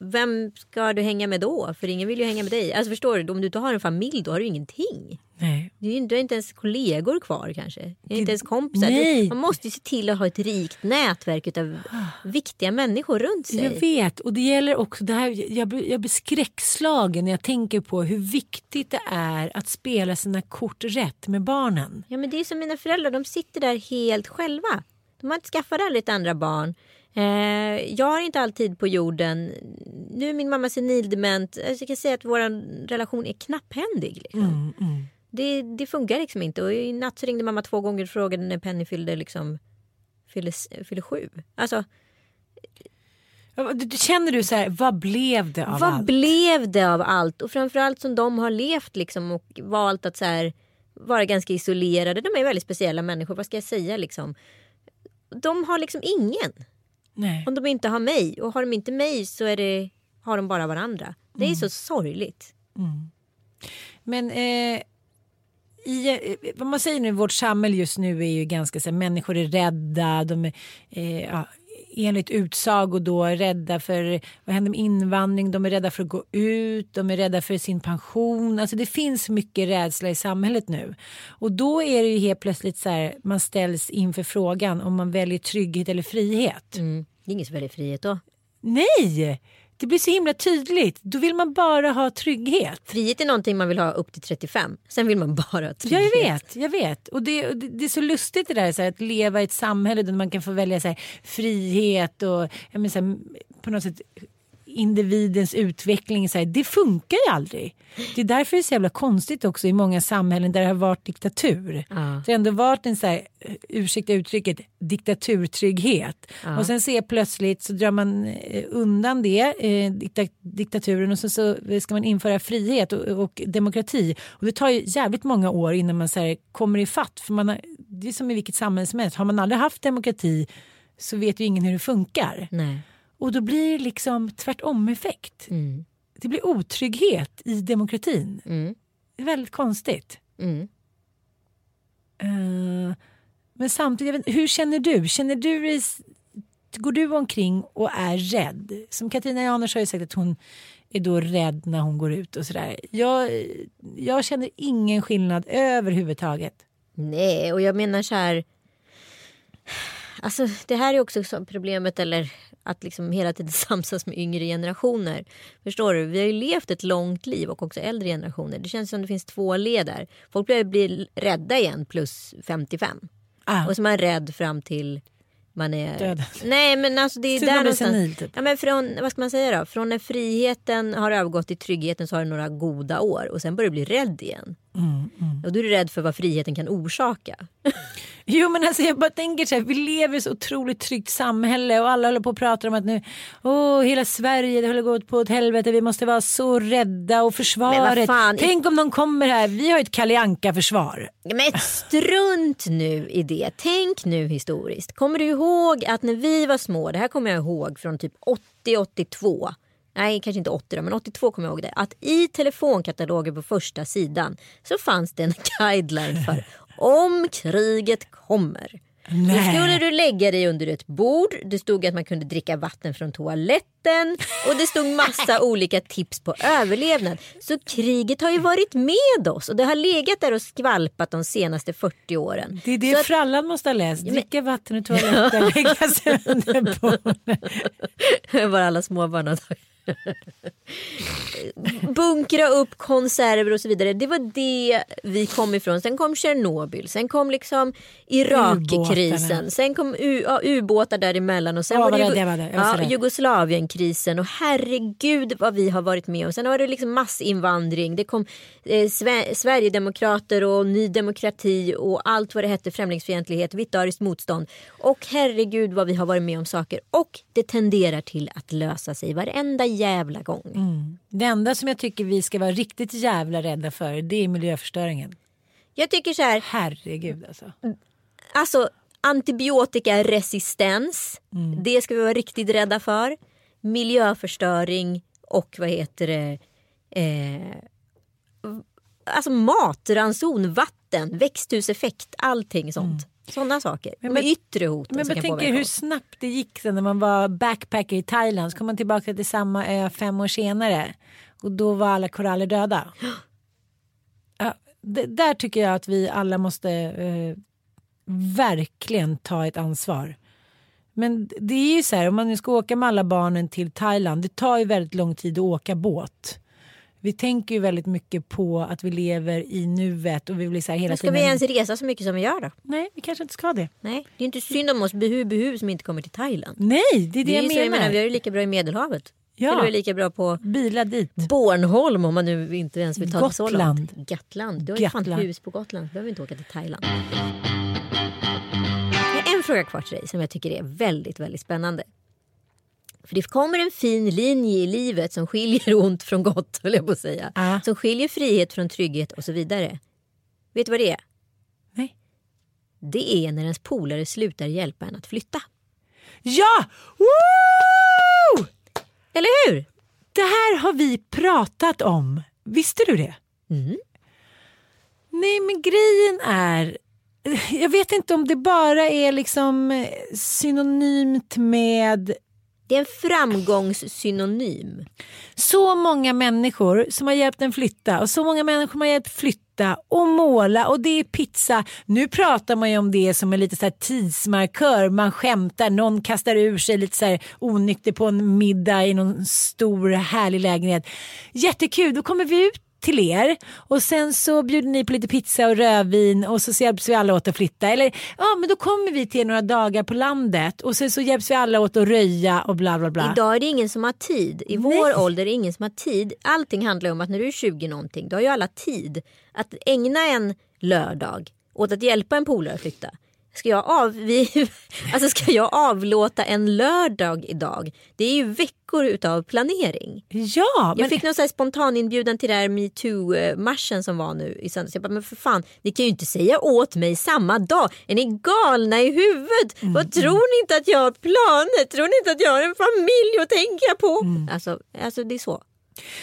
vem ska du hänga med då? För ingen vill ju hänga med dig. Alltså förstår du, om du inte har en familj då har du ingenting. Nej. Du, du har inte ens kollegor kvar kanske. Du har inte ens kompisar. Du, man måste ju se till att ha ett rikt nätverk av viktiga människor runt sig. Jag vet och det gäller också det här. Jag, jag blir skräckslagen när jag tänker på hur viktigt det är att spela sina kort rätt med barnen. Ja men det är som mina föräldrar, de sitter där helt själva. De har inte skaffat aldrig ett andra barn. Eh, jag har inte alltid på jorden. Nu är min mamma senildement. Jag kan säga att vår relation är knapphändig. Liksom. Mm, mm. Det, det funkar liksom inte. Och I natt så ringde mamma två gånger och frågade när Penny fyllde, liksom, fyllde, fyllde sju. Alltså, Känner du så här, vad blev det av vad allt? Vad blev det av allt? Och framförallt som de har levt liksom och valt att så här, vara ganska isolerade. De är väldigt speciella människor, vad ska jag säga liksom. De har liksom ingen. Nej. Om de inte har mig. Och har de inte mig så är det, har de bara varandra. Det är mm. så sorgligt. Mm. Men eh, i, eh, vad man säger nu, vårt samhälle just nu är ju ganska så här, människor är rädda. De är, eh, ja, enligt utsago då rädda för vad händer med invandring, de är rädda för att gå ut, de är rädda för sin pension. Alltså det finns mycket rädsla i samhället nu. Och då är det ju helt plötsligt så här, man ställs inför frågan om man väljer trygghet eller frihet. Mm. Det är ingen som väljer frihet då. Nej! Det blir så himla tydligt. Då vill man bara ha trygghet. Frihet är någonting man vill ha upp till 35. Sen vill man bara ha trygghet. Ja, jag vet. Jag vet. Och det, det, det är så lustigt det där så här, att leva i ett samhälle där man kan få välja så här, frihet och jag menar, så här, på något sätt individens utveckling. Så här, det funkar ju aldrig. Det är därför det är så jävla konstigt också i många samhällen där det har varit diktatur. Ja. Det har ändå varit en så här, ursäkta uttrycket, diktaturtrygghet. Ja. Och sen ser plötsligt så drar man eh, undan det, eh, diktaturen och så, så ska man införa frihet och, och, demokrati. Och det tar ju jävligt många år innan man så här, kommer ifatt. För man har, det är som i vilket samhälle som helst. Har man aldrig haft demokrati så vet ju ingen hur det funkar. Nej. Och då blir det liksom tvärtom effekt. Mm. Det blir otrygghet i demokratin. Mm. Det är väldigt konstigt. Mm. Uh, men samtidigt, hur känner du? Känner du går du omkring och är rädd? Som Katarina Janouch har ju sagt att hon är då rädd när hon går ut och sådär. Jag, jag känner ingen skillnad överhuvudtaget. Nej, och jag menar så här. Alltså det här är också problemet eller att liksom hela tiden samsas med yngre generationer. Förstår du? Vi har ju levt ett långt liv och också äldre generationer. Det känns som det finns två led där. Folk börjar bli rädda igen plus 55. Ah. Och så är man rädd fram till man är... Döden. Nej men alltså det är där någonstans. Senil, typ. ja, men från, vad ska man säga då? Från när friheten har övergått till tryggheten så har det några goda år och sen börjar du bli rädd igen. Och då är du rädd för vad friheten kan orsaka. Jo men alltså jag bara tänker så här, vi lever i ett så otroligt tryggt samhälle och alla håller på och pratar om att nu, åh hela Sverige det håller gått på åt helvete, vi måste vara så rädda och försvaret. fan, Tänk om de kommer här, vi har ett Kalle Anka försvar. Men strunt nu i det. Tänk nu historiskt. Kommer du ihåg att när vi var små, det här kommer jag ihåg från typ 80-82. Nej, kanske inte 80 då, men 82 kommer jag ihåg det. Att i telefonkatalogen på första sidan så fanns det en guideline för om kriget kommer. Då Nej. skulle du lägga dig under ett bord. Det stod att man kunde dricka vatten från toaletten. Och det stod massa olika tips på överlevnad. Så kriget har ju varit med oss. Och det har legat där och skvalpat de senaste 40 åren. Det är det Så att- frallan måste ha läst. Dricka vatten ur toaletten, lägga sig under bordet. Var alla småbarn har tagit. Bunkra upp konserver och så vidare. Det var det vi kom ifrån. Sen kom Tjernobyl, sen kom liksom Irakkrisen, sen kom U- ja, ubåtar däremellan och sen Ja, var det, Jugo- jag var så ja. Jugoslavienkrisen och herregud vad vi har varit med om. Sen var det liksom massinvandring, det kom eh, Sve- Sverigedemokrater och Ny Demokrati och allt vad det hette, främlingsfientlighet, vitt ariskt motstånd. Och herregud vad vi har varit med om saker. Och det tenderar till att lösa sig varenda jävla gång. Det enda som jag tycker vi ska vara riktigt jävla rädda för det är miljöförstöringen. Jag tycker så här, Herregud alltså. alltså antibiotikaresistens, det ska vi vara riktigt rädda för. Miljöförstöring och vad heter det, eh, alltså matranson, vatten, växthuseffekt, allting sånt. Sådana saker. Men- Med yttre hoten Men påverka hur snabbt det gick sen när man var backpacker i Thailand. Så kom man tillbaka till samma ö fem år senare. Och då var alla koraller döda. Ja, det, där tycker jag att vi alla måste eh, verkligen ta ett ansvar. Men det är ju så här om man nu ska åka med alla barnen till Thailand. Det tar ju väldigt lång tid att åka båt. Vi tänker ju väldigt mycket på att vi lever i nuet och vi blir så här hela ska tiden. vi ens resa så mycket som vi gör då? Nej, vi kanske inte ska det. Nej, det är inte synd om oss behu behu som inte kommer till Thailand. Nej, det är det, Det är jag menar. jag menar, vi har ju lika bra i Medelhavet. Ja. Eller är lika bra på Bila dit. Bornholm om man nu inte ens vill ta det så Gotland. långt. Gotland. Du har ju fan Gotland. hus på Gotland. Du behöver inte åka till Thailand. Jag har en fråga kvar till dig som jag tycker är väldigt, väldigt spännande. För det kommer en fin linje i livet som skiljer ont från gott, höll jag på att säga. Ja. Som skiljer frihet från trygghet och så vidare. Vet du vad det är? Nej. Det är när ens polare slutar hjälpa en att flytta. Ja! Woo! Eller hur? Det här har vi pratat om. Visste du det? Mm. Nej, men grejen är... Jag vet inte om det bara är liksom synonymt med det är en framgångssynonym. så många människor som har hjälpt en flytta och så många människor som har hjälpt flytta och måla och det är pizza. Nu pratar man ju om det som en lite så här tidsmarkör. Man skämtar, någon kastar ur sig lite så här onykter på en middag i någon stor härlig lägenhet. Jättekul, då kommer vi ut till er och sen så bjuder ni på lite pizza och rödvin och så hjälps vi alla åt att flytta. Eller ja, men då kommer vi till er några dagar på landet och sen så hjälps vi alla åt att röja och bla bla bla. Idag är det ingen som har tid. I vår ålder är det ingen som har tid. Allting handlar om att när du är 20 någonting, då har ju alla tid att ägna en lördag åt att hjälpa en polare att flytta. Ska jag, av, vi, alltså ska jag avlåta en lördag idag? Det är ju veckor utav planering. Ja, Jag men fick någon så här spontan inbjudan till här metoo-marschen som var nu i söndags. Jag bara, men för fan, ni kan ju inte säga åt mig samma dag. Är ni galna i huvudet? Mm, Vad tror ni inte att jag har planer? Tror ni inte att jag har en familj att tänka på? Alltså, alltså det är så.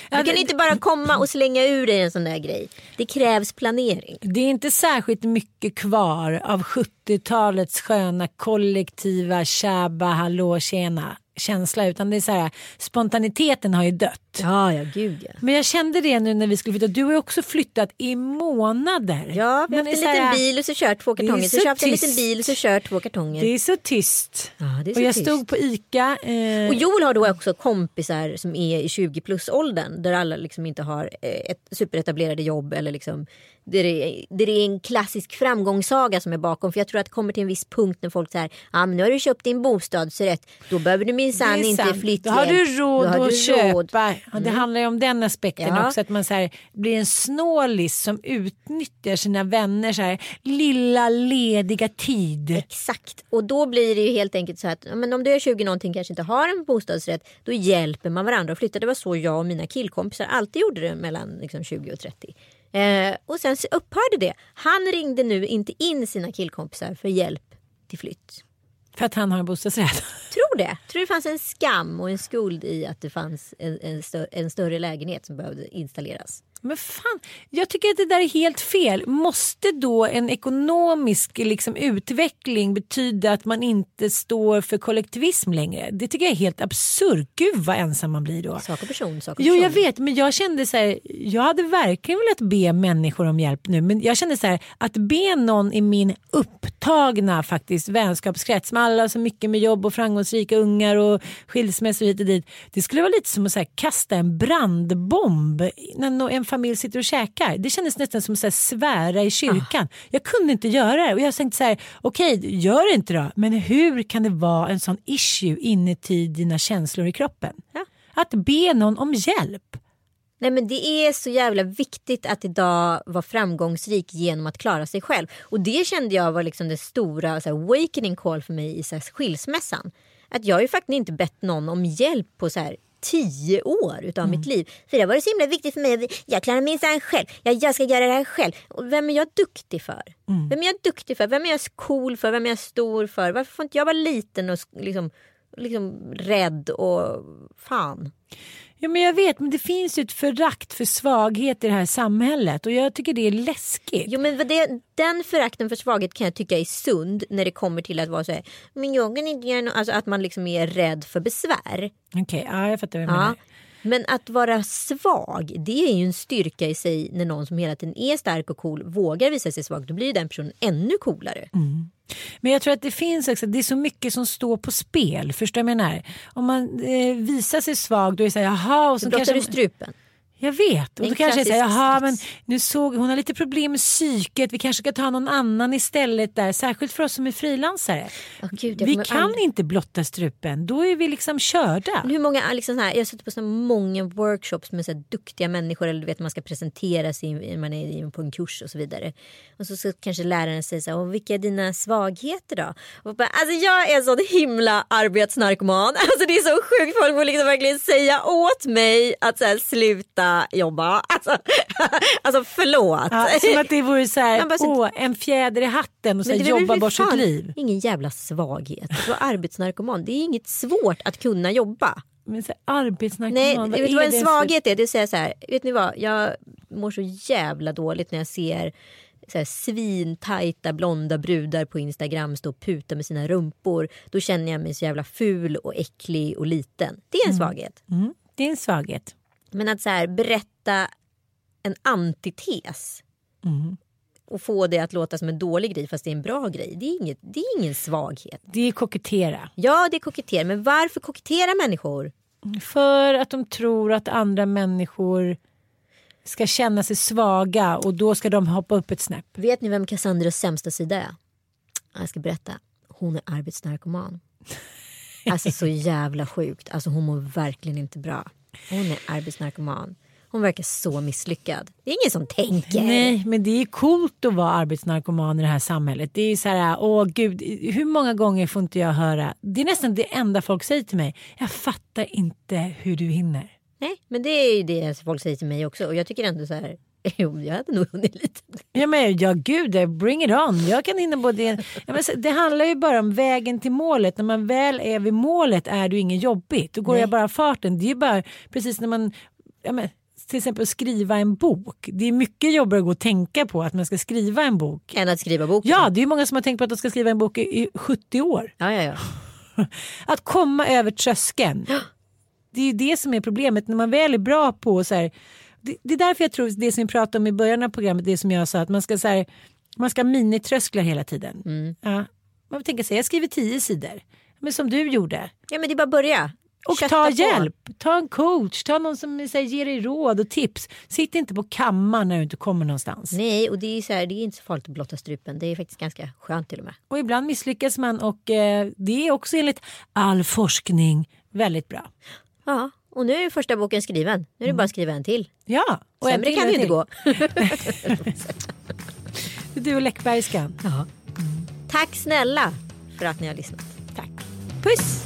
Du kan inte bara komma och slänga ur dig en sån där grej. Det krävs planering. Det är inte särskilt mycket kvar av 70-talets sköna kollektiva tjaba hallå tjena känsla utan det är så här spontaniteten har ju dött. Ja, ja, gud ja. Men jag kände det nu när vi skulle flytta. Du har ju också flyttat i månader. Ja, vi har haft en här- liten bil och så kört två kartonger. Så så köpt en liten bil och så kört två kartonger. Det är så tyst. Ja, det är så och jag tyst. stod på ICA. Eh, Och Joel har då också kompisar som är i 20 plus åldern där alla liksom inte har eh, ett superetablerade jobb eller liksom det är, det är en klassisk framgångssaga som är bakom. För jag tror att det kommer till en viss punkt när folk säger ah, men nu har du köpt din bostadsrätt. Då behöver du minsann inte flytta Då har du råd har att du köpa. råd. Ja, det handlar ju om den aspekten Ja. också. Att man så här, blir en snålis som utnyttjar sina vänner så här, lilla lediga tid. Exakt. Och då blir det ju helt enkelt så att men om du är 20 någonting kanske inte har en bostadsrätt. Då hjälper man varandra att flytta. Det var så jag och mina killkompisar alltid gjorde det mellan liksom, 20 och 30. Eh, och sen så upphörde det. Han ringde nu inte in sina killkompisar för hjälp till flytt. För att han har en bostadsrätt. Tror det. Tror det fanns en skam och en skuld i att det fanns en, en, stö- en större lägenhet som behövde installeras. Men fan, jag tycker att det där är helt fel. Måste då en ekonomisk liksom, utveckling betyda att man inte står för kollektivism längre? Det tycker jag är helt absurt. Gud vad ensam man blir då. Sak och person, sak och Jo jag vet men jag kände så här, jag hade verkligen velat be människor om hjälp nu men jag kände så här att be någon i min upptagna faktiskt vänskapskrets med alla så mycket med jobb och framgångsrika ungar och skilsmässor hit och dit. Det skulle vara lite som att här, kasta en brandbomb en familj sitter och käkar. Det kändes nästan som att svära i kyrkan. Jag kunde inte göra det och jag tänkte så här, okej gör det inte då men hur kan det vara en sån issue inuti dina känslor i kroppen? Ja. Att be någon om hjälp. Nej men det är så jävla viktigt att idag vara framgångsrik genom att klara sig själv. Och det kände jag var liksom det stora så här, awakening call för mig i så här, skilsmässan. Att jag har ju faktiskt inte bett någon om hjälp på så här tio år utav mitt liv. För det var det så himla viktigt för mig. Jag klarar minsann själv. Jag, jag ska göra det här själv. Och vem är jag duktig för? Vem är jag duktig för? Vem är jag cool för? Vem är jag stor för? Varför får inte jag vara liten och liksom, liksom rädd och fan. Ja, men jag vet, men det finns ju ett förakt för svaghet i det här samhället och jag tycker det är läskigt. Jo men det, den förakten för svaghet kan jag tycka är sund när det kommer till att vara så här. Men jag kan inte göra. Alltså att man liksom är rädd för besvär. Okej, ja, jag fattar vad du Ja. menar. Men att vara svag, det är ju en styrka i sig när någon som hela tiden är stark och cool vågar visa sig svag. Då blir den personen ännu coolare. Men jag tror att det finns också, det är så mycket som står på spel. Förstår du jag menar? Om man eh, visar sig svag då är det så här, jaha. Och Så blottar kanske, du strupen. Jag vet. Och då kanske jag säger, jaha men nu såg hon har lite problem med psyket. Vi kanske ska ta någon annan istället där. Särskilt för oss som är frilansare. Gud, jag vi kan aldrig- inte blotta strupen. Då är vi liksom körda. Men Hur många, liksom så här, jag har suttit på så många workshops med så här duktiga människor. Eller du vet man ska presentera sig man är på en kurs och så vidare. Och så, så kanske läraren säger så här, "Och vilka är dina svagheter då? Och bara, alltså jag är en sån himla arbetsnarkoman. Alltså det är så sjukt. Folk får liksom verkligen säga åt mig att så här, sluta jobba. Alltså, alltså förlåt. Ja, som att det vore så här, bara så- åh, en fjäder i hatten och väl jobba bort sitt liv. Ingen jävla svaghet. Att vara arbetsnarkoman. Det är inget svårt att kunna jobba. Men så här, arbetsnarkoman, Nej, vet är du vad en det för- svaghet är? Det är så här, vet ni vad, jag mår så jävla dåligt när jag ser så här, svintajta blonda brudar på Instagram stå och puta med sina rumpor. Då känner jag mig så jävla ful och äcklig och liten. Det är en svaghet. Mm, det är en svaghet. Men att så här, berätta en antites Mm. och få det att låta som en dålig grej fast det är en bra grej. Det är, inget, det är ingen svaghet. Det är kokettera. Ja, det är kokettera. Men varför kokettera människor? För att de tror att andra människor ska känna sig svaga och då ska de hoppa upp ett snäpp. Vet ni vem Cassandras sämsta sida är? Jag ska berätta. Hon är arbetsnarkoman. Alltså så jävla sjukt. Alltså hon mår verkligen inte bra. Hon är arbetsnarkoman. Hon verkar så misslyckad. Det är ingen som tänker. Nej, men det är coolt att vara arbetsnarkoman i det här samhället. Det är så här, åh gud, hur många gånger får inte jag höra? Det är nästan det enda folk säger till mig. Jag fattar inte hur du hinner. Nej, men det är ju det folk säger till mig också. Och jag tycker ändå så här. Jo, jag hade nog hunnit lite. Ja, men, ja gud, bring it on. Jag kan hinna både... Ja, men, det handlar ju bara om vägen till målet. När man väl är vid målet är det ju inget jobbigt. Då går Nej. jag bara farten. Det är ju bara precis när man... Ja, men, till exempel att skriva en bok. Det är mycket jobbigare att gå och tänka på att man ska skriva en bok. Än att skriva boken. Ja, det är ju många som har tänkt på att de ska skriva en bok i, i 70 år. ja, ja. ja. Att komma över tröskeln. Det är ju det som är problemet när man väl är bra på så här, det, det är därför jag tror det som vi pratade om i början av programmet, det som jag sa att man ska så här, man ska ha minitrösklar hela tiden. Ja. Man tänker sig, jag skriver tio sidor. Men som du gjorde. ja men det är bara att börja. Och Kötta ta på. hjälp. ta en coach, ta någon som här, ger dig råd och tips. Sitt inte på kammaren när du inte kommer någonstans. Nej, och det är, så här, det är inte så farligt att blotta strupen. Det är faktiskt ganska skönt till och med. Och ibland misslyckas man och eh, det är också enligt all forskning väldigt bra. Ja, och nu är första boken skriven. Nu är det bara att skriva en till. Ja, och Sämre kan det ju inte gå. Du och Läckbergskan. Ja. Tack snälla för att ni har lyssnat. Tack. Puss!